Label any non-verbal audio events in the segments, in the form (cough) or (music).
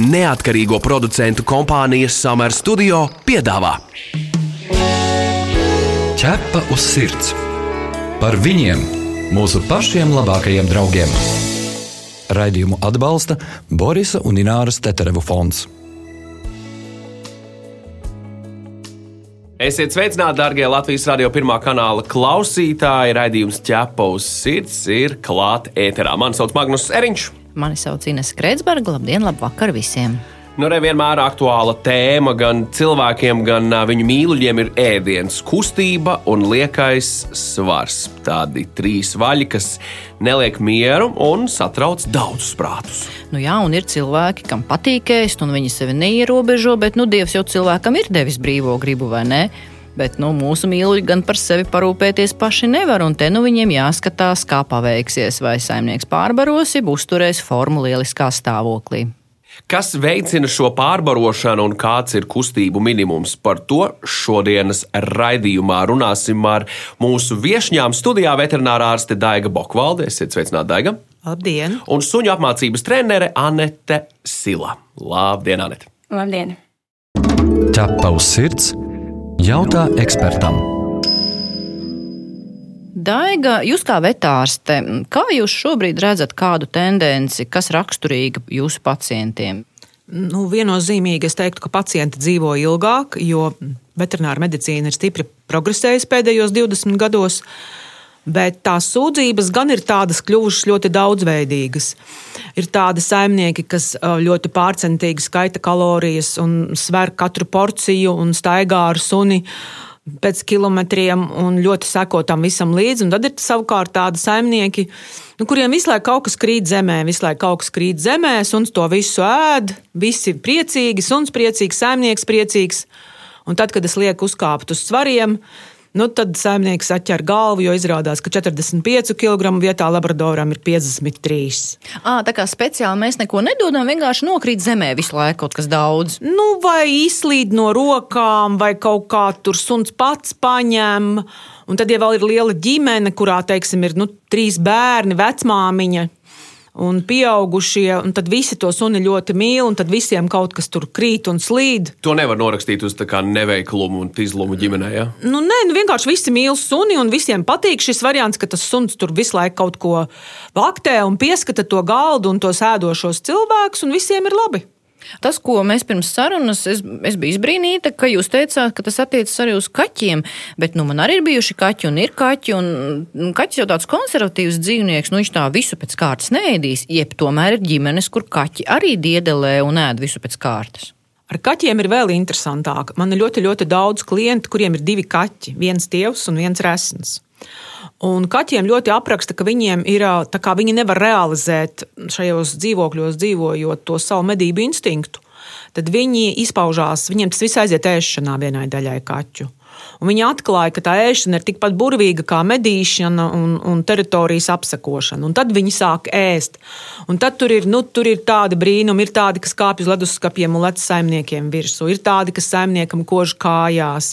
Neatkarīgo producentu kompānijas Summer Studio piedāvā Ķepa uz sirds par viņiem, mūsu pašiem labākajiem draugiem. Raidījumu atbalsta Borisa un Ināras Teterevu fonds. Esiet sveicināti, darbie Latvijas radio pirmā kanāla klausītāji. Raidījums ķepa uz sirds ir klāts ēterā. Mani sauc Magnus Eriņš. Mani sauc Ines Kreitsberga. Labdien, labvakar visiem! Nu, re, vienmēr aktuāla tēma gan cilvēkiem, gan viņu mīluļiem ir ēdiens, kustība un liekais svars. Tādi trīs vaļi, kas neliek mieru un satrauc daudzus prātus. Nu jā, un ir cilvēki, kam patīk ēst, un viņi sevi neierobežo, bet nu, Dievs jau cilvēkam ir devis brīvo gribu, vai ne? Bet nu, mūsu mīluļi gan par sevi parūpēties paši nevar, un te nu viņiem jāskatās, kā paveiksies, vai saimnieks pārbaros, ja uzturēs formu lieliskā stāvoklī. Kas veicina šo pārbarošanu un kāds ir kustību minimums? Par to šodienas raidījumā runāsim ar mūsu viesņām studijā veterinārā ārste Daiga Bokvalde. Esiet sveicināti, Daiga! Labdien! Un suņu apmācības trenere Anete Sila. Labdien, Anete! Labdien! Ķepa uz sirds jautā ekspertam. Daiga, jūs kā vetārste, kā jūs šobrīd redzat kādu tendenci, kas raksturīga jūsu pacientiem? Nu, viennozīmīgi es teiktu, ka pacienti dzīvo ilgāk, jo veterināra medicīna ir stipri progresējusi pēdējos 20 gados. Bet tās sūdzības gan ir tādas kļuvušas ļoti daudzveidīgas. Ir tādi saimnieki, kas ļoti pārcentīgi skaita kalorijas un sver katru porciju un staigā ar suni pēc kilometriem un ļoti seko tam visam līdzi. Un tad ir savukārt tādi saimnieki, nu, kuriem visu laiku kaut kas krīt zemē, visu laiku kaut kas krīt zemē, suns to visu ēd, visi priecīgi, suns priecīgs, saimnieks priecīgs. Un tad, kad es lieku uzkāpt uz svariem, Nu, tad saimnieks atķer galvu, jo izrādās, ka 45 kg vietā labradoram ir 53. À, tā kā speciāli mēs neko nedodam, vienkārši nokrīt zemē visu laiku kaut kas daudz. Nu, vai izslīd no rokām, vai kaut kā tur suns pats paņem. Un tad, ja vēl ir liela ģimene, kurā, teiksim, ir nu, trīs bērni, vecmāmiņa, un pieaugušie, un tad visi to suni ļoti mīl, un tad visiem kaut kas tur krīt un slīd. To nevar norakstīt uz neveiklumu un izlumu ģimenē. Ja? Nu, nē, nu vienkārši visi mīl suni, un visiem patīk šis variants, ka tas suns tur visu laiku kaut ko vaktē un pieskata to galdu un tos ēdošos cilvēkus, un visiem ir labi. Tas, ko mēs pirms sarunas, es, es biju izbrīnīta, ka jūs teicāt, ka tas attiecas arī uz kaķiem. Bet nu, man arī ir bijuši kaķi un ir kaķi. Un, kaķis jau tāds konservatīvs dzīvnieks, nu viņš tā visu pēc kārtas neēdīs. Jeb tomēr ir ģimenes, kur kaķi arī diedelē un ēd visu pēc kārtas. Ar kaķiem ir vēl interesantāk. Man ir ļoti, ļoti daudz klientu, kuriem ir divi kaķi. Viens tievs un viens resns. Un kaķiem ļoti apraksta, ka viņiem ir tā kā viņi nevar realizēt šajos dzīvokļos, dzīvojot to savu medību instinktu. Tad viņi izpaužās, viņiem tas viss aiziet ēšanā vienai daļai kaķu. Viņi atklāja, ka tā ēšana ir tikpat burvīga kā medīšana un, un teritorijas apsekošana. Un tad viņi sāk ēst. Un tad tur ir, nu, tur ir tādi brīnumi, ir tādi, kas kāpj uz leduskapiem un lec saimniekiem virsū, ir tādi, kas saimniekam kož kājās.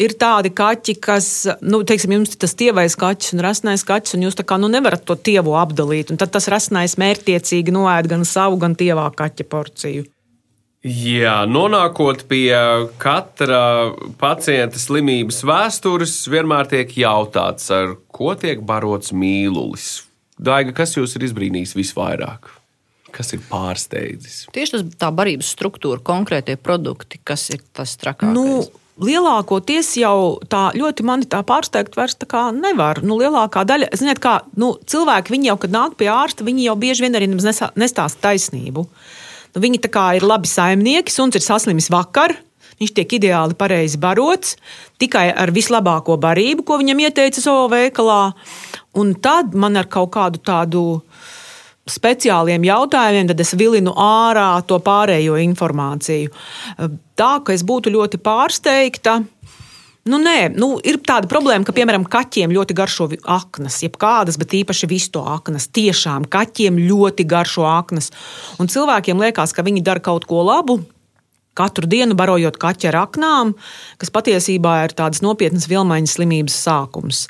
Ir tādi kaķi, kas, nu, teiksim, jums ir tas tievais kaķis un rasnais kaķis, un jūs tā kā nu, nevarat to tievu apdalīt. Un tad tas rasnais mērķiecīgi noēd gan savu, gan tievā kaķa porciju. Jā, nonākot pie katra pacienta slimības vēstures, vienmēr tiek jautāts, ar ko tiek barots mīlulis. Daiga, kas jūs ir izbrīnījis visvairāk? Kas ir pārsteidzis? Tieši tas tā barības struktūra, konkrētie produkti, kas ir tas trakākais. Nu, Lielākoties jau tā ļoti mani tā pārsteigt vairs tā kā nevar. Nu, lielākā daļa, ziniet, kā nu, cilvēki, viņi jau, kad nāk pie ārsta, viņi jau bieži vien arī nestāsta taisnību. Nu, viņi ir labi saimnieki, suns ir saslimis vakar. Viņš tiek ideāli pareizi barots, tikai ar vislabāko barību, ko viņam ieteica savā veikalā. Un tad man ar kaut kādu tādu speciāliem jautājumiem, tad es vilinu ārā to pārējo informāciju. Tā, ka es būtu ļoti pārsteigta, Nu, nē, nu, ir tāda problēma, ka, piemēram, kaķiem ļoti garšo aknas, jeb kādas, bet īpaši visto aknas. Tiešām kaķiem ļoti garšo aknas. Un cilvēkiem liekas, ka viņi dara kaut ko labu. Katru dienu barojot kaķa ar aknām, kas patiesībā ir tādas nopietnas vilmaņas slimības sākums.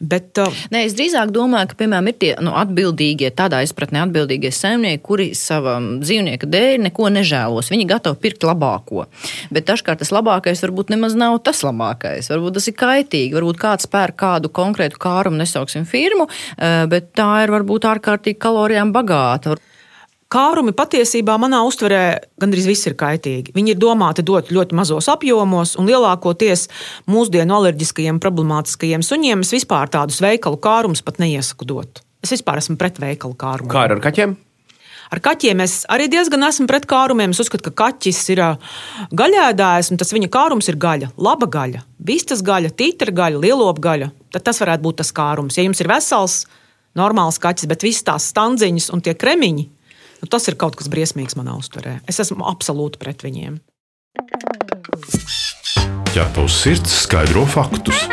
Bet, uh, Nē, es drīzāk domāju, ka, piemēram, ir tie nu, atbildīgie, tādā izpratnē atbildīgie saimnieki, kuri savam dzīvnieka dēļ neko nežēlos. Viņi gatavi pirkt labāko. Bet dažkārt tas labākais varbūt nemaz nav tas labākais. Varbūt tas ir kaitīgi. Varbūt kāds pērk kādu konkrētu kārumu, nesauksim firmu, eh, bet tā ir varbūt ārkārtīgi kalorijām bagāta. Kārumi patiesībā manā uztverē gandrīz viss ir kaitīgi. Viņi ir domāti dot ļoti mazos apjomos, un lielākoties mūsdienu alerģiskajiem, problemātiskajiem suņiem es vispār tādus veikalu kārumus pat neiesaku dot. Es vispār esmu pret veikalu kārumu. Kā ar kaķiem? Ar kaķiem es arī diezgan esmu pret kārumiem. Es uzskatu, ka kaķis ir gaļēdājs, un tas viņa kārums ir gaļa, laba gaļa, vistas gaļa, tītra gaļa, lielopa gaļa. Tad tas varētu būt tas kārums. Ja jums ir vesels, normāls kaķis, bet visas tās standziņas un tie kremiņi, Nu, tas ir kaut kas briesmīgs manā uztverē. Es esmu absolūti pret viņiem. Ja tavs sirds skaidro faktus,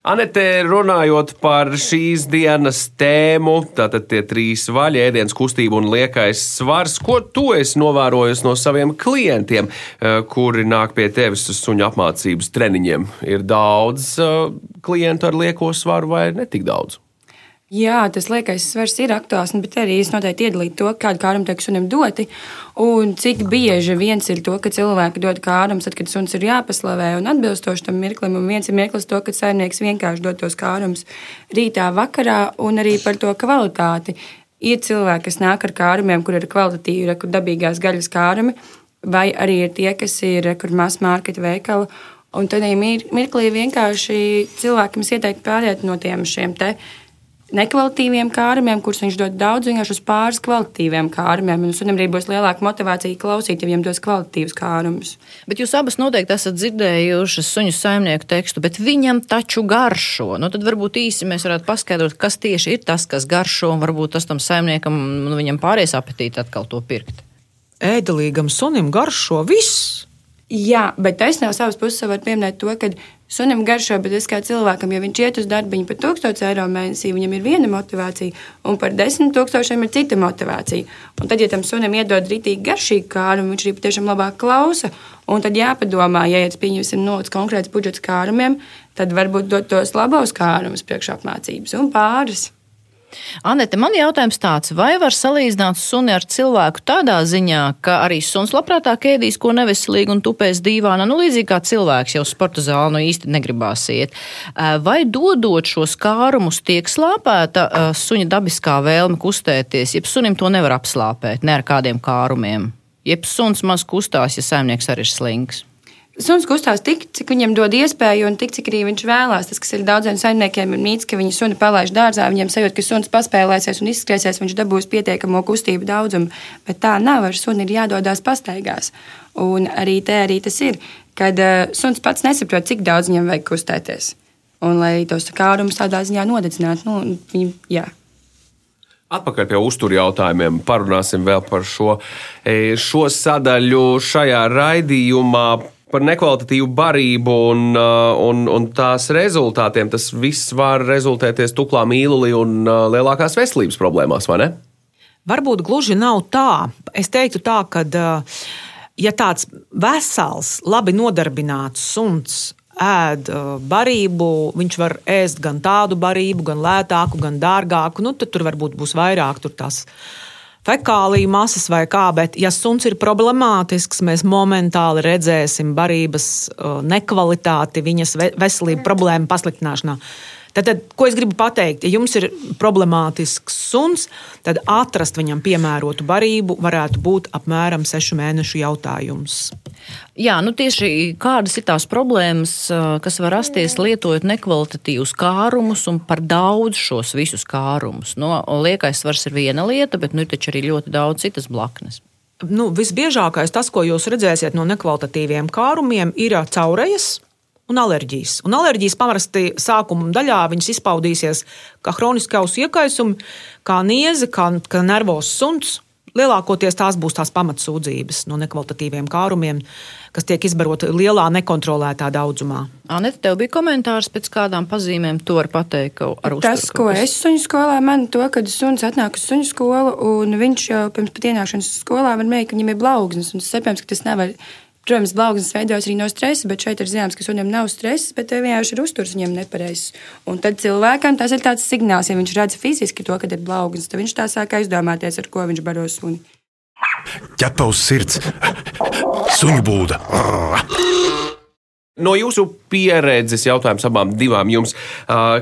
Anete, runājot par šīs dienas tēmu, tātad tie trīs vaļi, ēdienas kustība un liekais svars, ko tu esi novērojusi no saviem klientiem, eh, kuri nāk pie tevis uz suņu apmācības treniņiem? Ir daudz uh, klientu ar lieko svaru vai ne tik daudz? Jā, tas liekais svars ir aktuāls, bet arī es noteikti iedalītu to, kādu kārumu tiek sunim doti. Un cik bieži viens ir to, ka cilvēki dod kārumus, tad, kad suns ir jāpaslavē un atbilstoši tam mirklim, un viens ir mirklis to, ka saimnieks vienkārši dod tos kārumus rītā, vakarā, un arī par to kvalitāti. Ir cilvēki, kas nāk ar kārumiem, kur ir kvalitatīvi, kur dabīgās gaļas kārumi, vai arī ir tie, kas ir kur masu mārketu veikala. Un tad mirklī vienkārši cilvēkiem ieteiktu pāriet no tiem šiem te nekvalitatīviem kārumiem, kurus viņš dod daudz, vienkārši uz pāris kvalitatīviem kārumiem. Un sunim arī būs lielāka motivācija klausīt, ja viņam dos kvalitatīvus kārumus. Bet jūs abas noteikti esat dzirdējušas suņu saimnieku tekstu, bet viņam taču garšo. Nu, tad varbūt īsi mēs varētu paskaidrot, kas tieši ir tas, kas garšo, un varbūt tas tam saimniekam, nu, pāries apetīti atkal to pirkt. Ēdelīgam sunim garšo viss. Jā, bet es no savas puses varu pieminēt to, ka sunim garšo, bet es kā cilvēkam, ja viņš iet uz darbu par 1000 eiro mēnesī, viņam ir viena motivācija, un par 10 tūkstošiem ir cita motivācija. Un tad, ja tam sunim iedod rītīgi garšīgi kārumu, viņš arī patiešām labāk klausa. Un tad jāpadomā, ja ir pieņemsim nots konkrēts budžets kārumiem, tad varbūt dot tos labos kārumus priekšapmācības un pāris. Anete, man jautājums tāds, vai var salīdzināt suni ar cilvēku tādā ziņā, ka arī suns labprātāk ēdīs ko neveselīgu un tupēs dīvānā, nu līdzīgi kā cilvēks jau sporta zāli nu īsti negribās iet. Vai dodot šos kārumus tiek slāpēta suņa dabiskā vēlme kustēties, jeb sunim to nevar apslāpēt, ne ar kādiem kārumiem? Jeb suns maz kustās, ja saimnieks arī ir slings. Suns kustās tik, cik viņam dod iespēju, un tik, cik arī viņš vēlās. Tas, kas ir daudziem saimniekiem, ir mīts, ka viņi suni palaiž dārzā, viņiem sajūt, ka suns paspēlēsies un izskriesies, viņš dabūs pietiekamo kustību daudzumu. Bet tā nav, ar suni ir jādodas pastaigās. Un arī te arī tas ir, kad uh, suns pats nesaprot, cik daudz viņam vajag kustēties. Un lai tos kārumus tādā ziņā nodedzinātu, nu, viņi, jā. Atpakaļ pie uzturu jautājumiem. Parunāsim vēl par šo, e, šo sadaļu šajā raidījumā par nekvalitatīvu barību un, uh, un, un tās rezultātiem. Tas viss var rezultēties tuklā mīlulī un uh, lielākās veselības problēmās, vai ne? Varbūt gluži nav tā. Es teiktu tā, ka, uh, ja tāds vesels, labi nodarbināts suns ēd barību, viņš var ēst gan tādu barību, gan lētāku, gan dārgāku. Nu, tad tur varbūt būs vairāk tās fekāliju masas vai kā, bet, ja suns ir problemātisks, mēs momentāli redzēsim barības uh, nekvalitāti, viņas veselību problēmu pasliktināšanā. Tad, tad, ko es gribu pateikt, ja jums ir problemātisks suns, tad atrast viņam piemērotu barību varētu būt apmēram sešu mēnešu jautājums. Jā, nu tieši kādas ir tās problēmas, kas var rasties lietojot nekvalitatīvus kārumus un par daudz šos visus kārumus? No, nu, liekais svars ir viena lieta, bet nu, ir taču arī ļoti daudz citas blaknes. Nu, visbiežākais tas, ko jūs redzēsiet no nekvalitatīviem kārumiem, ir caurējas un alerģijas. Un alerģijas parasti sākuma daļā izpaudīsies kā hroniski ausu iekaisumi, kā nieze, kā, kā nervos suns. Lielākoties tās būs tās pamatsūdzības no nekvalitatīviem kārumiem, kas tiek izbaroti lielā, nekontrolētā daudzumā. Anita, tev bija komentārs pēc kādām pazīmēm, to var pateikt. Tas, ko es suņu skolā man to, kad suns atnāk uz suņu skolu, un viņš jau pirms pat ienākšanas skolā var mēģināt, ka viņam ir blaugsnes, un es saprotu, ka tas nav Protams, blaugsnes veidojas arī no stresa, bet šeit ir zināms, ka sunim nav stress, bet vienkārši ir uzturs viņam nepareizs. Un tad cilvēkam tas ir tāds signāls, ja viņš redz fiziski to, ka ir blaugsnes, tad viņš tā sāk aizdomāties, ar ko viņš baro suni. ķepa uz sirds, suņu būda. No jūsu pieredzes jautājums abām divām jums,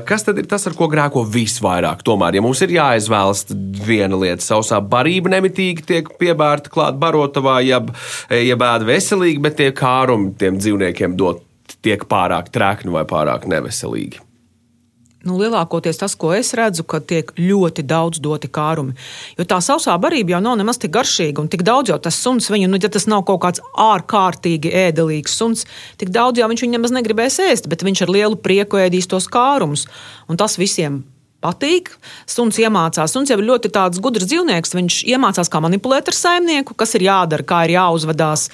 kas tad ir tas, ar ko grēko visvairāk? Tomēr, ja mums ir jāizvēlas viena lieta, sausā barība nemitīgi tiek piebērta klāt barotavā, ja, ja bēda veselīgi, bet tie kārumi tiem dzīvniekiem dot tiek pārāk trekni vai pārāk neveselīgi. Nu, lielākoties tas, ko es redzu, ka tiek ļoti daudz doti kārumi. Jo tā sausā barība jau nav nemaz tik garšīga, un tik daudz jau tas suns, viņu, nu, ja tas nav kaut kāds ārkārtīgi ēdelīgs suns, tik daudz jau viņš viņu nemaz negribēs ēst, bet viņš ar lielu prieku ēdīs tos kārumus. Un tas visiem patīk. Suns iemācās. Suns jau ir ļoti gudrs dzīvnieks. Viņš iemācās, kā manipulēt ar saimnieku, kas ir jādara, kā ir jāuzvedās.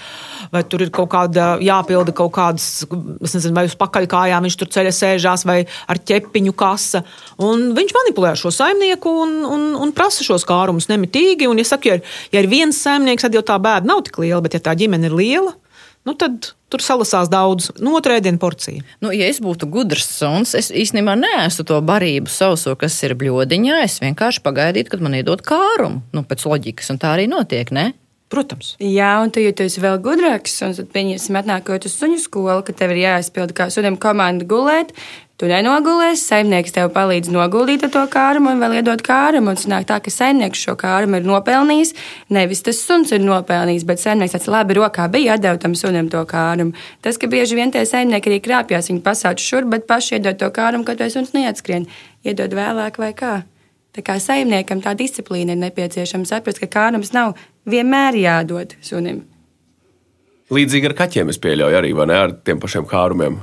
Vai tur ir kaut kāda jāpilda kaut kādas, nezinu, vai uz pakaļkājām viņš tur ceļā sēžās, vai ar ķepiņu kasa. Un viņš manipulē šo saimnieku un, un, un prasa šos kārumus nemitīgi. Un, ja, saka, ja, ir, ja ir viens saimnieks, tad jau tā bēda nav tik liela, bet ja tā ģimene ir liela, nu tad tur salasās daudz. Nu, otrā diena porcija. Nu, ja es būtu gudrs suns, es īstenībā neēstu to barību sauso, kas ir bļodiņā. Es vienkārši pagaidītu, kad man iedod kārumu. Nu, pēc loģikas, un tā arī notiek. Ne? Protams. Jā, un tu, esi vēl gudrāks, un tad pieņemsim, atnākot uz suņu skolu, ka tev ir jāizpilda kā sunim komanda gulēt. Tu nenogulēsi, saimnieks tev palīdz noguldīt to kārumu un vēl iedot kārumu. Un sanāk tā, ka saimnieks šo kārumu ir nopelnījis. Nevis tas suns ir nopelnījis, bet saimnieks tāds labi rokā bija atdevis tam sunim to kārumu. Tas, ka bieži vien tie saimnieki arī krāpjas, viņi pasauc šur, bet paši iedod to kārumu, kad to suns neatskrien. Iedod vēlāk vai kā. Tā kā saimniekam tā disciplīna ir nepieciešama saprast, ka kārums nav vienmēr jādod sunim. Līdzīgi ar kaķiem es pieļauju arī, vai ne, ar tiem pašiem kārumiem.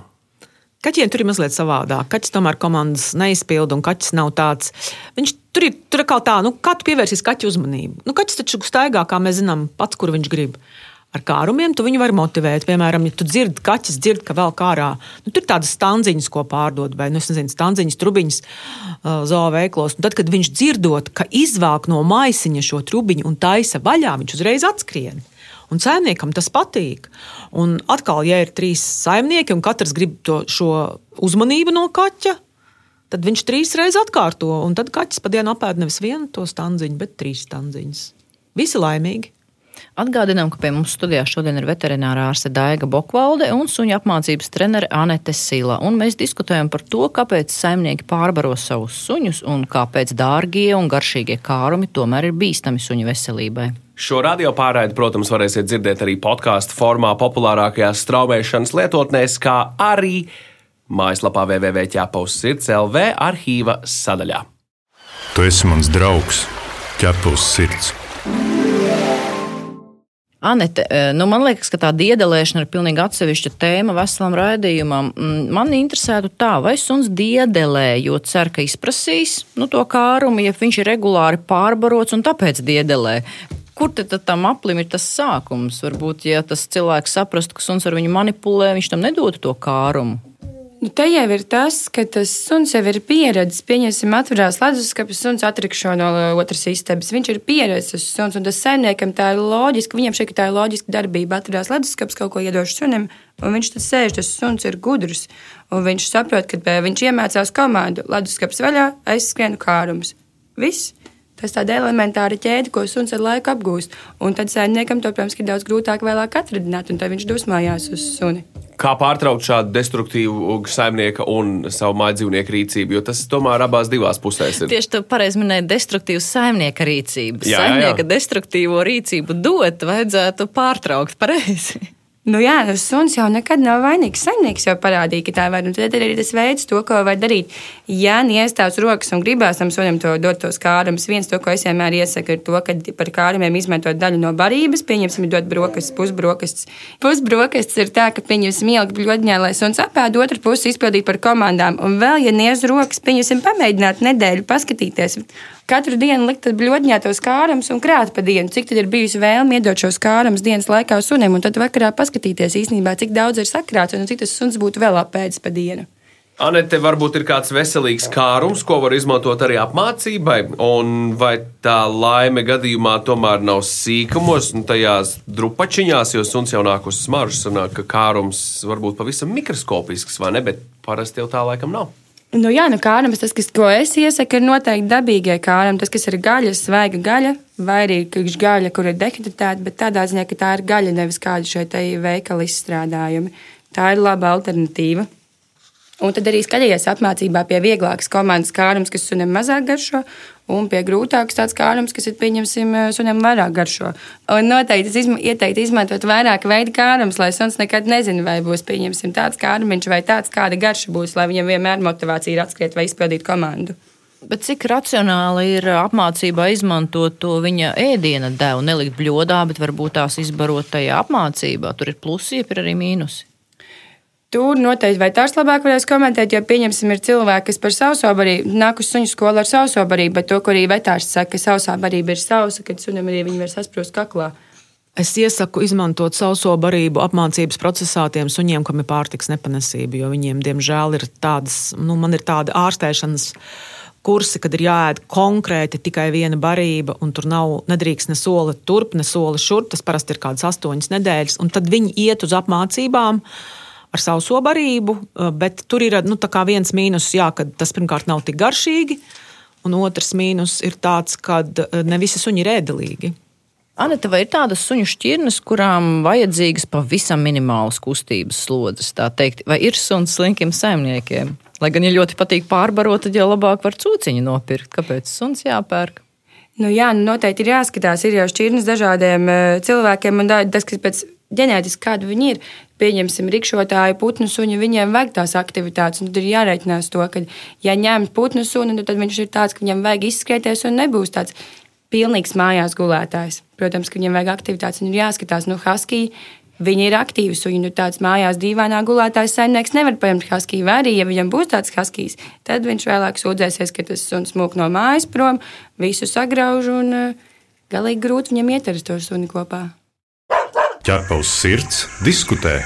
Kaķiem tur ir mazliet savādāk. Kaķis tomēr komandas neizpilda, un kaķis nav tāds. Viņš tur ir tur kā tā, nu, kā tu pievērsīsi kaķu uzmanību. Nu, kaķis taču staigā, kā mēs zinām, pats, kur viņš grib. Ar kārumiem tu viņu vari motivēt. Piemēram, ja tu dzirdi, kaķis dzird, ka vēl kārā, nu, tur ir tādas stanziņas, ko pārdod, vai, nu, es nezinu, stanziņas, trubiņas uh, zooveiklos. Tad, kad viņš dzirdot, ka izvāk no maisiņa šo trubiņu un taisa vaļā, viņš uzreiz atskrien. Un saimniekam tas patīk. Un atkal, ja ir trīs saimnieki un katrs grib to, šo uzmanību no kaķa, tad viņš trīs reizes atkārto. Un tad kaķis pa dienu apēd nevis vienu to stanziņu, bet trīs stanziņas. Visi laimīgi. Atgādinām, ka pie mums studijā šodien ir veterinārā ārste Daiga Bokvalde un suņu apmācības trenere Anete Sila. Un mēs diskutējam par to, kāpēc saimnieki pārbaro savus suņus un kāpēc dārgie un garšīgie kārumi tomēr ir bīstami suņu veselībai. Šo radio pārraidi, protams, varēsiet dzirdēt arī podkāstu formā, populārākajās straumēšanas lietotnēs, kā arī mājaslapā www.ķepaus sirds LV arhīva sadaļā. Tu esi mans draugs, ķepa uz sirds. Anete, nu man liekas, ka tā diedelēšana ir pilnīgi atsevišķa tēma veselam raidījumam. Mm, Man interesētu tā, vai suns diedelē, jo cer, ka izprasīs nu, to kārumu, ja viņš ir regulāri pārbarots un tāpēc diedelē. Kur tad tam aplim ir tas sākums? Varbūt, ja tas cilvēks saprastu, ka suns ar viņu manipulē, viņš tam nedotu to kārumu. Nu, te jau ir tas, ka tas suns jau ir pieredzējis. Pieņemsim, atverās leduskapis, suns atrikšo no otras istabas. Viņš ir pieredzējis suns, un tas saimniekam tā ir loģiski. Viņam šeit tā ir loģiska darbība. Atverās leduskapis, kaut ko iedošu sunim, un viņš tad sēž. Tas suns ir gudrs, un viņš saprot, ka bē, viņš iemācās komandu. Leduskapis vaļā, aizskrienu kārums. Viss. Tas tāda elementāra ķēde, ko suns ar laiku apgūst. Un tad saimniekam to, protams, ir daudz grūtāk vēlāk atradināt, un tad viņš dusmojās uz suni. Kā pārtraukt šādu destruktīvu saimnieka un savu mājdzīvnieku rīcību, jo tas tomēr abās divās pusēs ir. Tieši tā pareizi minēja destruktīvu saimnieka rīcību. Jā, jā, jā. Saimnieka destruktīvo rīcību dot, vajadzētu pārtraukt pareizi. Nu jā, nu suns jau nekad nav vainīgs. Saimnieks jau parādīja, ka tā var. Un tad arī tas veids, to, ko var darīt. Ja niestāvs rokas un gribās tam sunim to dot tos kārumus, viens to, ko es vienmēr iesaku, ir to, ka par kārumiem izmantot daļu no barības. Pieņemsim, dot brokastis, pusbrokastis. Pusbrokastis ir tā, ka pieņemsim ielikt bļodņā, lai suns apēd, otru pusi izpildīt par komandām. Un vēl, ja niez rokas, pieņemsim, pamēģināt nedēļu, paskatīties. Katru dienu likt bļodņā tos kārumus un krāt pa dienu, cik tad ir bijusi vēlme iedot šos kārumus dienas laikā sunim, un tad vakarā paskatīties īstenībā, cik daudz ir sakrāts un cik tas suns būtu vēl apēdis pa dienu. Anete, varbūt ir kāds veselīgs kārums, ko var izmantot arī apmācībai, un vai tā laime gadījumā tomēr nav sīkumos un tajās drupačiņās, jo suns jau nāk uz smaržas, sanāk, ka kārums var būt pavisam mikroskopisks, vai ne, bet parasti jau tā laikam nav. Nu, jā, nu, kārams, tas, kas, ko es iesaku, ir noteikti dabīgie kārami. Tas, kas ir gaļa, svaiga gaļa, vai arī gaļa, kur ir dehidratēta, bet tādā ziņā, ka tā ir gaļa, nevis kādi šeit veikali izstrādājumi. Tā ir laba alternatīva. Un tad arī skatījies apmācībā pie vieglākas komandas kārums, kas sunim mazāk garšo, un pie grūtākas tāds kārums, kas ir pieņemsim sunim vairāk garšo. Un noteikti izma ieteiktu izmantot vairāk veidu kārums, lai suns nekad nezina, vai būs pieņemsim tāds kārums vai tāds, kāda garša būs, lai viņam vienmēr motivācija ir atskriet vai izpildīt komandu. Bet cik racionāli ir apmācībā izmantot to viņa ēdiena devu, nelikt bļodā, bet varbūt tās izbarot tajā apmācībā? Tur ir plusi, ir arī mīnusi. Tur noteikti vai tās labāk varēs komentēt, jo pieņemsim, ir cilvēki, kas par sauso barību nāk uz suņu skolu ar sauso barību, bet to, ko arī vetārs saka, ka sausā barība ir sausa, kad sunim arī viņi var sasprost kaklā. Es iesaku izmantot sauso barību apmācības procesā tiem suņiem, kam ir pārtiks nepanesība, jo viņiem, diemžēl, ir tādas, nu, man ir tāda ārstēšanas kursi, kad ir jāēd konkrēti tikai viena barība, un tur nav nedrīkst ne soli turp, ne soli šurp. Tas parasti ir kādas astoņas nedēļas, un tad viņi iet uz apmācībām. Uh, ar sauso barību, eh, bet tur ir nu, viens mīnus, jā, ka tas pirmkārt nav tik garšīgi, un otrs mīnus ir tāds, ka eh, ne visi suņi ir ēdelīgi. Anita, vai ir tādas suņu šķirnes, kurām vajadzīgas pavisam minimālas kustības slodzes? Vai ir suns slinkiem saimniekiem? Lai gan, ja ļoti patīk pārbarot, tad jau labāk var cūciņu nopirkt. Kāpēc suns jāpērk? Nu, jā, nu noteikti ir jāskatās. Ir jau šķirnes dažādiem uh, cilvēkiem, un tas, kas pēc ģenētiski kādi viņi ir, pieņemsim, rikšotāju, putnu suņu, viņiem vajag tās aktivitātes. Tad ir jārēķinās to, ka, ja ņem putnu suni, tad viņš ir tāds, ka viņam vajag izskrieties un nebūs tāds pilnīgs mājās gulētājs. Protams, ka viņam vajag aktivitātes un ir jāskatās, nu, Husky. Viņi ir aktīvi suņi, nu tāds mājās dīvainā gulētājs saimnieks nevar paņemt huskiju. Vai arī, ja viņam būs tāds huskijs, tad viņš vēlāk sūdzēsies, ka tas suns mūk no mājas prom, visu sagrauž un uh, galīgi grūti viņam iet ar to suni kopā ķerpa uz sirds, diskutē.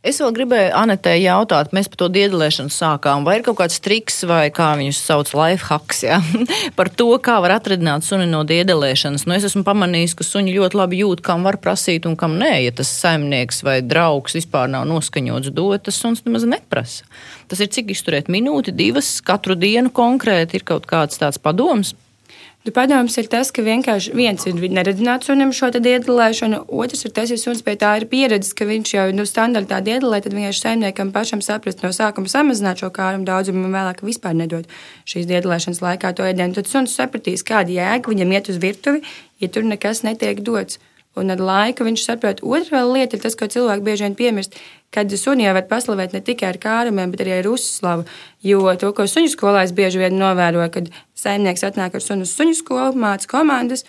Es vēl gribēju Anetē jautāt, mēs par to diedelēšanu sākām. Vai ir kaut kāds triks, vai kā viņus sauc, life hacks, ja? (laughs) par to, kā var atradināt suni no diedelēšanas? Nu, es esmu pamanījis, ka suņi ļoti labi jūt, kam var prasīt un kam nē. Ja tas saimnieks vai draugs vispār nav noskaņots dot, tas suns nemaz neprasa. Tas ir cik izturēt minūti, divas, katru dienu konkrēti ir kaut kāds tāds padoms. Tu padoms ir tas, ka vienkārši viens ir neredzināts sunim šo iedalēšanu, otrs ir tas, ja suns pie tā ir pieredzis, ka viņš jau nu, standartā iedalē, tad vienkārši saimniekam pašam saprast no sākuma samazināt šo kārumu daudzumu un vēlāk vispār nedot šīs iedalēšanas laikā to ēdienu. Tad suns sapratīs, kāda jēga viņam iet uz virtuvi, ja tur nekas netiek dots. Un ar laiku viņš saprot, otrā lieta ir tas, ko cilvēki bieži vien piemirst, kad suni jau var paslavēt ne tikai ar kārumiem, bet arī ar uzslavu. Jo to, ko suņu skolā es bieži vien novēroju, kad saimnieks atnāk ar sunu uz suņu skolu, māca komandas,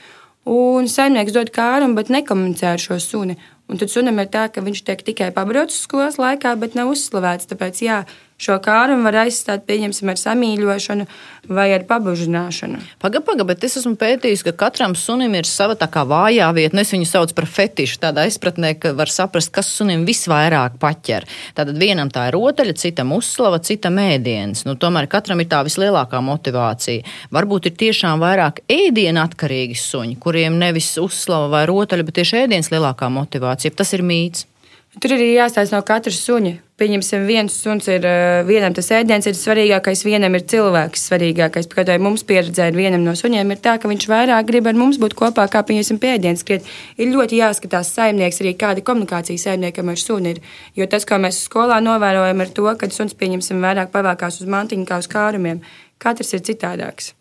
un saimnieks dod kārumu, bet nekomunicē ar šo suni. Un tad sunim ir tā, ka viņš tiek tikai pabraucis skolas laikā, bet nav uzslavēts. Tāpēc, jā, šo kārumu var aizstāt, pieņemsim, ar samīļošanu vai ar pabužināšanu. Pagaid, pagaid, bet es esmu pētījis, ka katram sunim ir sava tā kā vājā vieta. Es viņu saucu par fetišu, tādā izpratnē, ka var saprast, kas sunim visvairāk paķer. Tātad vienam tā ir rotaļa, citam uzslava, citam ēdiens. Nu, tomēr katram ir tā vislielākā motivācija. Varbūt ir tiešām vairāk ēdienu atkarīgi suņi, kuriem nevis uzslava vai rotaļa, bet tieši ēdiens lielākā motivācija. Tas ir mīts. Tur arī jāstāsta no katra suņa. Pieņemsim, viens suns ir, eh, vienam tas ēdiens ir svarīgākais, vienam ir cilvēks svarīgākais. Arī mums pieredzē ir vienam no suņiem, ir tā, ka viņš vairāk grib ar mums būt kopā, kā pieņemsim pēdienas skriet. Ir ļoti jāskatās saimnieks arī kāda komunikācija saimniekam ar suni ir. Jo tas, ko mēs skolā novērojam, ir to, ka suns pieņemsim vairāk pavēkās uz mantiņu kā uz kārumiem. Katrs ir citādāks.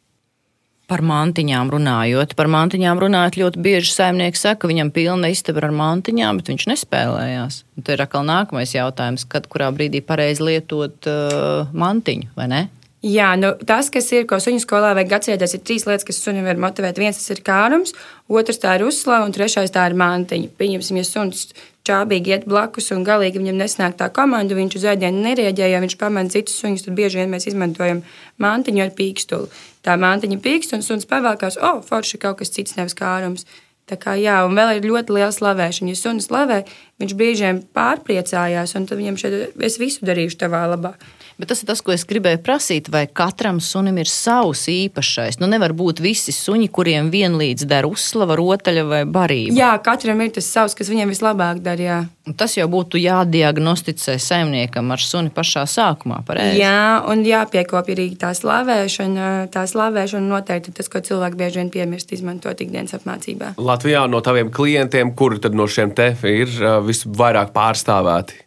Par mantiņām runājot, par mantiņām runājot, ļoti bieži saimnieks saka, ka viņam pilna istaba ar mantiņām, bet viņš nespēlējās. Un te ir atkal nākamais jautājums, kad kurā brīdī pareizi lietot uh, mantiņu, vai ne? Jā, nu, tas, kas ir, ko suņu skolā vajag atcerēties, ir trīs lietas, kas sunim var motivēt. Viens tas ir kārums, otrs tā ir uzslava, un trešais tā ir mantiņa. Pieņemsim, ja suns čābīgi iet blakus un galīgi viņam nesnāk tā komanda, viņš uz ēdienu nereaģē, ja viņš pamana citus suņus, tad bieži vien mēs izmantojam mantiņu ar pīkstuli. Tā mantiņa pīkst un suns pavēlkās, o, oh, forši kaut kas cits, nevis kārums. Tā kā, jā, un vēl ir ļoti liela slavēšana. Ja sunis slavē, viņš vien pārpriecājās, un tad viņam šeit es visu darīšu tavā labā. Bet tas ir tas, ko es gribēju prasīt, vai katram sunim ir savs īpašais. Nu, nevar būt visi suņi, kuriem vienlīdz der uzslava, rotaļa vai barība. Jā, katram ir tas savs, kas viņam vislabāk dara. Jā. Tas jau būtu jādiagnosticē saimniekam ar suni pašā sākumā. Pareizi. Jā, un jāpiekopja arī tā slavēšana. Tā slavēšana noteikti ir tas, ko cilvēki bieži vien piemirst izmantot ikdienas apmācībā. Latvijā no taviem klientiem, kuri tad no šiem te ir visvairāk pārstāvēti?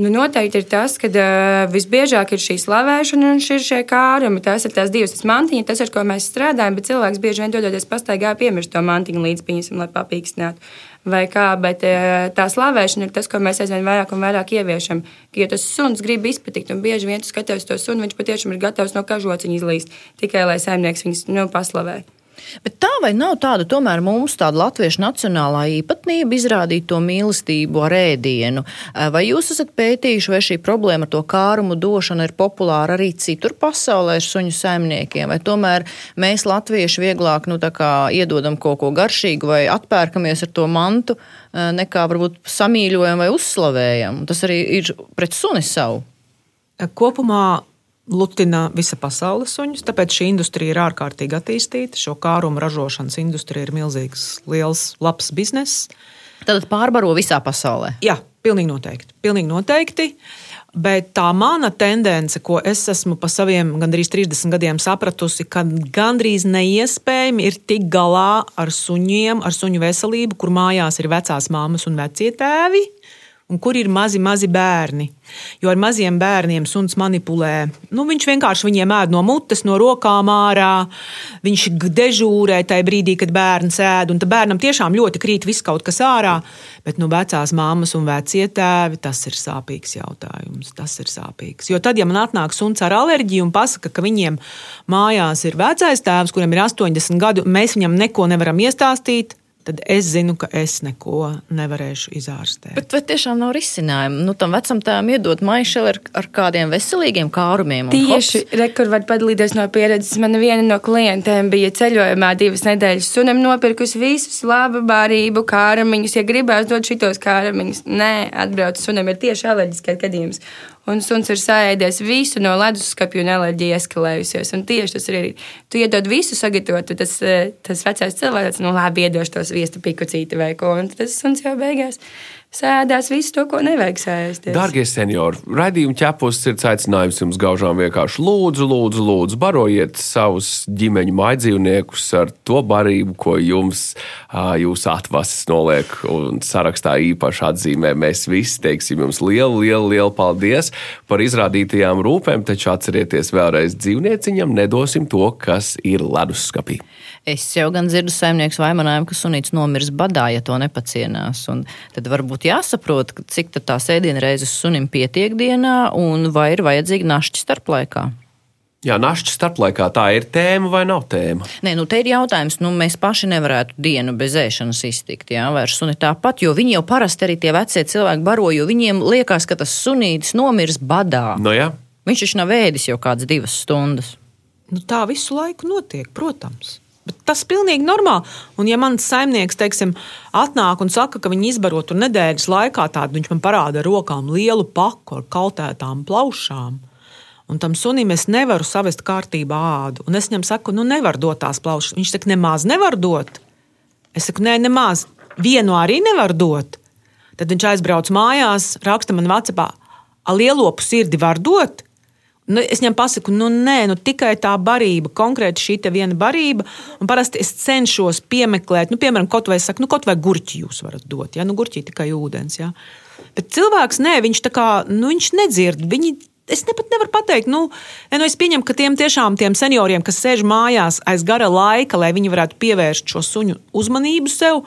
Nu, noteikti ir tas, ka uh, visbiežāk ir šī slavēšana un šie kārumi. Tas ir tās divas tas mantiņas, tas, ar ko mēs strādājam, bet cilvēks bieži vien dodoties pastaigā piemirst to mantiņu līdz pieņemsim, lai papīkstinātu. Vai kā, bet tā slavēšana ir tas, ko mēs aizvien vairāk un vairāk ieviešam. Ja tas suns grib izpatikt, un bieži vien tu skaties to sunu, viņš patiešām ir gatavs no kažociņa izlīst tikai lai saimnieks viņus nu, paslavētu. Bet tā vai nav tāda, tomēr mums tāda latviešu nacionālā īpatnība izrādīt to mīlestību ar ēdienu? Vai jūs esat pētījuši, vai šī problēma ar to kārumu došanu ir populāra arī citur pasaulē ar suņu saimniekiem? Vai tomēr mēs latvieši vieglāk nu, iedodam kaut ko garšīgu vai atpērkamies ar to mantu, nekā varbūt samīļojam vai uzslavējam? Tas arī ir pret suni savu. Kopumā lutina visa pasaules suņus, tāpēc šī industrija ir ārkārtīgi attīstīta. Šo kārumu ražošanas industrija ir milzīgs, liels, labs bizness. Tad pārbaro visā pasaulē. Jā, pilnīgi noteikti. Pilnīgi noteikti. Bet tā mana tendence, ko es esmu pa saviem gandrīz 30 gadiem sapratusi, ka gandrīz neiespējami ir tikt galā ar suņiem, ar suņu veselību, kur mājās ir vecās māmas un vecie tēvi un kur ir mazi, mazi bērni. Jo ar maziem bērniem suns manipulē. Nu, viņš vienkārši viņiem ēd no mutes, no rokām ārā. Viņš dežūrē tajā brīdī, kad bērns ēd. Un bērnam tiešām ļoti krīt viss kaut kas ārā. Bet nu, vecās māmas un vecie tēvi tas ir sāpīgs jautājums. Tas ir sāpīgs. Jo tad, ja man atnāk suns ar alerģiju un pasaka, ka viņiem mājās ir vecais tēvs, kuriem ir 80 gadu, mēs viņam neko nevaram iestāstīt tad es zinu, ka es neko nevarēšu izārstēt. Bet vai tiešām nav risinājumu? Nu, tam vecam tēvam iedot maišu ar, ar kādiem veselīgiem kārumiem. Tieši rekur var padalīties no pieredzes. Man viena no klientēm bija ceļojumā divas nedēļas sunim nopirkusi visus labu barību kāramiņus. Ja gribēs dot šitos kāramiņus, nē, atbrauc sunim ir tieši alerģiskais gadījums un suns ir sēdies visu no leduskapja un alerģija eskalējusies. Un tieši tas ir arī. Tu iedod visu sagatavot, tas, eh, tas vecais cilvēks, nu labi, iedošu tos viestu pikucīti vai ko, un tas suns jau beigās sēdās visu to, ko nevajag sēsties. Darbie seniori, raidījuma ķepus ir aicinājums jums gaužām vienkārši lūdzu, lūdzu, lūdzu, barojiet savus ģimeņu maidzīvniekus ar to barību, ko jums jūs atvases noliek un sarakstā īpaši atzīmē. Mēs visi teiksim jums lielu, lielu, lielu paldies par izrādītajām rūpēm, taču atcerieties vēlreiz dzīvnieciņam nedosim to, kas ir leduskapī. Es jau gan dzirdu saimnieks vainojumu, ka sunīts nomirs badā, ja to nepacienās. Un tad varbūt jāsaprot, cik tās ēdienreizes sunim pietiek dienā un vai ir vajadzīga našķi starplaikā. Jā, našķi starplaikā tā ir tēma vai nav tēma? Nē, nu te ir jautājums, nu mēs paši nevarētu dienu bez ēšanas iztikt, jā, vai ar suni tāpat, jo viņi jau parasti arī tie vecie cilvēki baro, jo viņiem liekas, ka tas sunītis nomirs badā. No nu jā. Viņš taču nav ēdis jau kādas divas stundas. Nu, tā visu laiku notiek, protams. Tas ir pilnīgi normāli. Un, ja mans saimnieks teiksim, atnāk un saka, ka viņi izbaro tur nedēļas laikā, tādu viņš man parāda ar rokām lielu paku ar kaltētām plaušām. Un tam sunim es nevaru savest kārtībā ādu. Un es viņam saku, nu, nevar dot tās plaušas. Viņš saka, nemaz nevar dot. Es saku, nē, nemaz. Vienu arī nevar dot. Tad viņš aizbrauc mājās, raksta man Vācijā, a lielopu sirdi var dot. Nu, es viņam pasaku, nu, nē, nu, tikai tā barība, konkrēti šī viena barība. Parasti es cenšos piemeklēt, nu, piemēram, kaut vai, saku, nu, kaut vai gurķi jūs varat dot. Ja? Nu, gurķi tikai ūdens. Ja? Bet cilvēks, nē, viņš tā kā, nu, viņš nedzird. Viņi, Es pat nevaru pateikt, nu, nu, es pieņemu, ka tiem tiešām tiem senioriem, kas sēž mājās aiz gara laika, lai viņi varētu pievērst šo suņu uzmanību sev,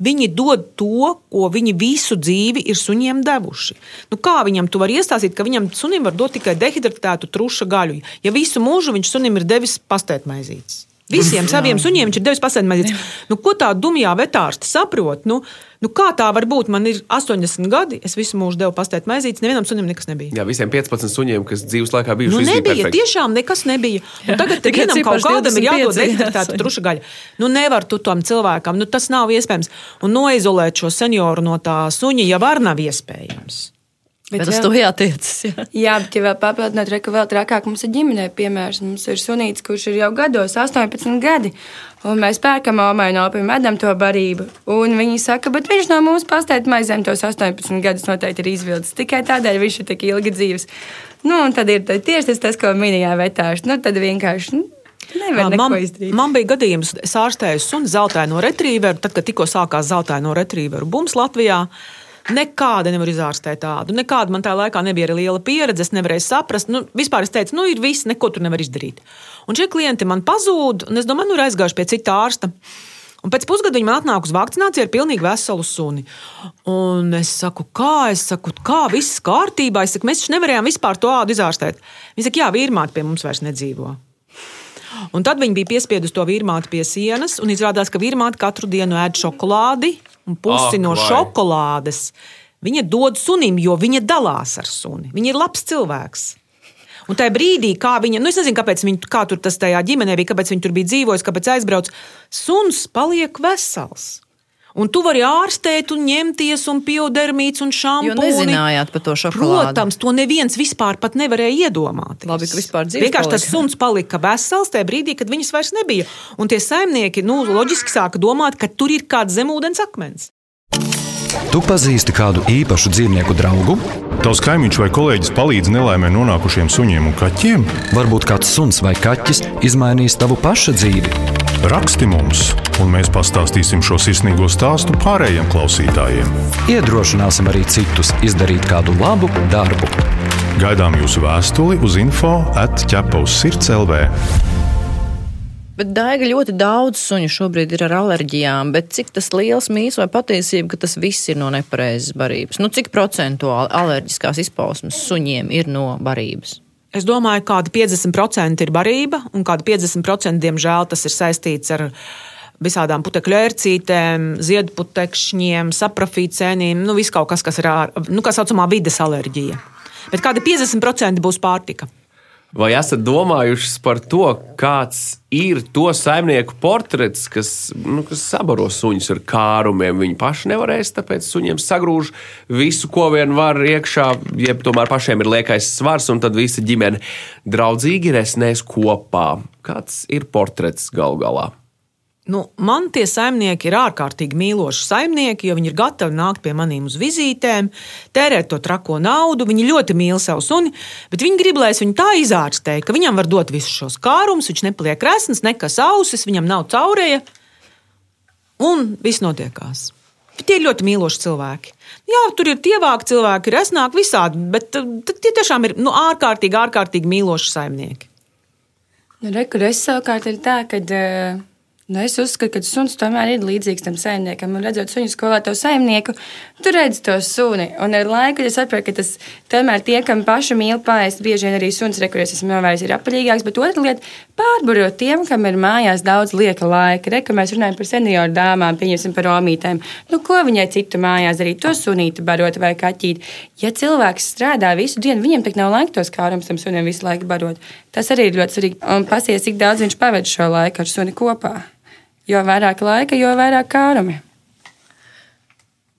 Viņi dod to, ko viņi visu dzīvi ir suņiem devuši. Nu, kā viņam tu vari iestāstīt, ka viņam sunim var dot tikai dehidratētu truša gaļu, ja visu mūžu viņš sunim ir devis pastētmaizītes? Visiem saviem suņiem viņš ir devis pasēdi maizītes. Nu, ko tā dumjā vetārste saprot? Nu, nu, kā tā var būt? Man ir 80 gadi, es visu mūžu devu pastēt maizītes, nevienam sunim nekas nebija. Jā, visiem 15 suņiem, kas dzīves laikā bijuši, Nu, nebija, perfekts. tiešām nekas nebija. Un tagad Tikai vienam kaut kādam ir 25, jādod suņi. truša gaļa. Nu, nevar tu tam cilvēkam, nu, tas nav iespējams. Un noizolēt šo senioru no tā suņa jau var nav iespējams. Bet uz jā. to jātiecas. Jā. Jā, bet, ja vēl papildināt, reka vēl trakāk, mums ir ģimenē piemērs. Mums ir sunīts, kurš ir jau gados, 18 gadi. Un mēs pērkam omai no opiem, medam to barību. Un viņi saka, bet viņš no mums pastēt maizēm tos 18 gadus noteikti ir izvilcis. Tikai tādēļ viņš ir tik ilgi dzīves. Nu, un tad ir tieši tas, tas ko minējā vetārs. Nu, tad vienkārši nu, nevar Man, izdarīt. man bija gadījums, es ārstēju sunu zeltaino retrieveru, tad, kad tikko sākās zeltaino retrieveru bums Latvijā. Nekāda nevar izārstēt tādu. Nekāda man tajā laikā nebija arī liela pieredze. Es nevarēju saprast. Nu, vispār es teicu, nu, ir viss, neko tur nevar izdarīt. Un šie klienti man pazūd, un es domāju, nu, ir aizgājuši pie cita ārsta. Un pēc pusgada viņi man atnāk uz vakcināciju ar pilnīgi veselu suni. Un es saku, kā, es saku, kā viss kārtībā. Es saku, mēs taču nevarējām vispār to ādu izārstēt. Viņi saka, jā, vīrmāte pie mums vairs nedzīvo. Un tad viņi bija piespieduši to vīrmāti pie sienas, un izrādās, ka vīrmāte katru dienu ēd šokolādi, un pusi Ak, no vai. šokolādes viņa dod sunim, jo viņa dalās ar suni. Viņa ir labs cilvēks. Un tajā brīdī, kā viņa, nu es nezinu, kāpēc viņa, kā tur tas tajā ģimenē bija, kāpēc viņa tur bija dzīvojusi, kāpēc aizbraucis, suns paliek vesels. Un tu vari ārstēt, un ņemties, un piodermīts, un Jo šampūni. nezinājāt par to šokolādi. Protams, to neviens vispār pat nevarēja iedomāties. Labi, ka vispār dzīves Vienkārši tas palika. suns palika vesels tajā brīdī, kad viņas vairs nebija. Un tie saimnieki, nu, loģiski sāka domāt, ka tur ir kāds zemūdens akmens. Tu pazīsti kādu īpašu dzīvnieku draugu? Tavs kaimiņš vai kolēģis palīdz nelaimē nonākušiem suņiem un kaķiem? Varbūt kāds suns vai kaķis izmainīs tavu paša dzīvi. Raksti mums, un mēs pastāstīsim šo sirsnīgo stāstu pārējiem klausītājiem. Iedrošināsim arī citus izdarīt kādu labu darbu. Gaidām jūsu vēstuli uz info atķepa uz sirds LV. Bet daiga ļoti daudz suņu šobrīd ir ar alerģijām, bet cik tas liels mīts vai patiesība, ka tas viss ir no nepareizas barības? Nu, cik procentuāli alerģiskās izpausmes suņiem ir no barības? Es domāju, ka kādi 50% ir barība, un kādi 50% diemžēl tas ir saistīts ar visādām putekļu ērcītēm, ziedputekšņiem, saprofīcēniem, nu, viss kaut kas, kas ir ār, nu, kā saucamā vides alerģija. Bet kādi 50% būs pārtika. Vai esat domājuši par to, kāds ir to saimnieku portrets, kas, nu, kas sabaro suņus ar kārumiem? Viņi paši nevarēs, tāpēc suņiem sagrūž visu, ko vien var iekšā, jeb tomēr pašiem ir liekais svars, un tad visa ģimene draudzīgi resnēs kopā. Kāds ir portrets gal galā? Nu, man tie saimnieki ir ārkārtīgi mīloši saimnieki, jo viņi ir gatavi nākt pie maniem uz vizītēm, tērēt to trako naudu. Viņi ļoti mīl savu suni, bet viņi grib, lai es viņu tā izārstēju, ka viņam var dot visus šos kārumus, viņš nepaliek resns, nekas ausis, viņam nav caurēja, un viss notiekās. Tie ir ļoti mīloši cilvēki. Jā, tur ir tievāki cilvēki, ir resnāki visādi, bet uh, tie tiešām ir nu, ārkārtīgi, ārkārtīgi mīloši saimnieki. Nu, Rekur, es savukārt ir tā, ka uh, nu, es uzskatu, ka suns tomēr ir līdzīgs tam saimniekam. Un redzot suņu skolā, to saimnieku, tu redzi to suni. Un ar laiku es saprotu, ka tas tomēr tie, kam paši mīl pāriest, bieži vien arī suns, rekurēs esmu novērojis, ir apaļīgāks. Bet otra lieta - pārbarot tiem, kam ir mājās daudz lieka laika. Rekur mēs runājam par senioru dāmām, pieņemsim par omītēm. Nu, ko viņai citu mājās darīt? To sunīti barot vai kaķīt. Ja cilvēks strādā visu dienu, viņam tak nav laika tos kārums tam sunim visu laiku barot. Tas arī ir ļoti svarīgi. Un pasies, cik daudz viņš pavadīja šo laiku ar suni kopā. Jo vairāk laika, jo vairāk kārumi.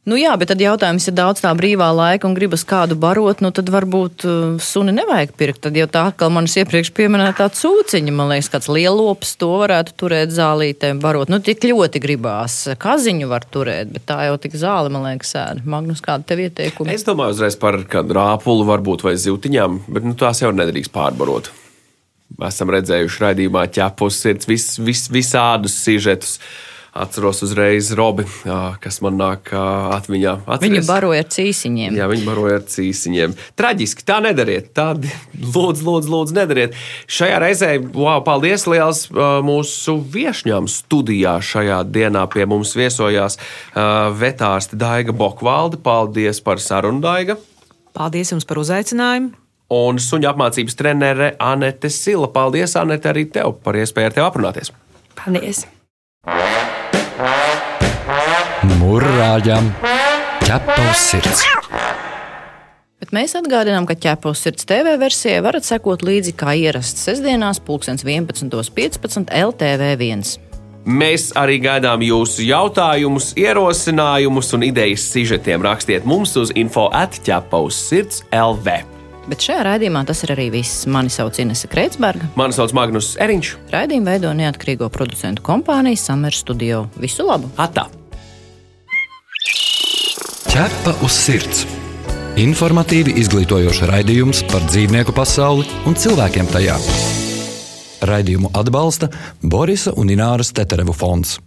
Nu jā, bet tad jautājums, ja daudz tā brīvā laika un gribas kādu barot, nu tad varbūt uh, suni nevajag pirkt. Tad jau tā atkal manis iepriekš pieminētā cūciņa, man liekas, kāds lielops to varētu turēt zālītēm barot. Nu tik ļoti gribās. Kaziņu var turēt, bet tā jau tik zāli, man liekas, sēna. Magnus, kāda tev ieteikuma? Es domāju, uzreiz par kādu rāpulu, varbūt vai zivtiņām, bet nu, tās jau nedrīkst pārbarot. Esam redzējuši raidījumā ķepus, sirds, vis, vis, visādus sižetus. Atceros uzreiz Robi, kas man nāk atmiņā. Atceries? baroja ar cīsiņiem. Jā, viņi baroja ar cīsiņiem. Traģiski, tā nedariet. Tā, lūdzu, lūdzu, lūdzu, nedariet. Šajā reizē, wow, paldies liels mūsu viesņām studijā. Šajā dienā pie mums viesojās vetārste Daiga Bokvalde. Paldies par sarunu, Daiga. Paldies jums par uzaicinājumu! Un suņu apmācības trenere Anete Sila. Paldies, Anete, arī tev par iespēju ar tevi aprunāties. Paldies! Mūrāģam, ķepa uz sirds! Bet mēs atgādinām, ka ķepos sirds TV versijai varat sekot līdzi kā ierasts sestdienās, 11.15. LTV1. Mēs arī gaidām jūsu jautājumus, ierosinājumus un idejas sižetiem. Rakstiet mums uz info atķepa uz sirds LV. Bet šajā raidījumā tas ir arī viss. Mani sauc Inese Kreitsberga. Mani sauc Magnus Eriņš. Raidījumu veido neatkarīgo producentu kompānija Summer Studio. Visu labu! Atā! Ķepa uz sirds! Informatīvi izglītojoši raidījums par dzīvnieku pasauli un cilvēkiem tajā. Raidījumu atbalsta Borisa un Ināras Teterevu fonds.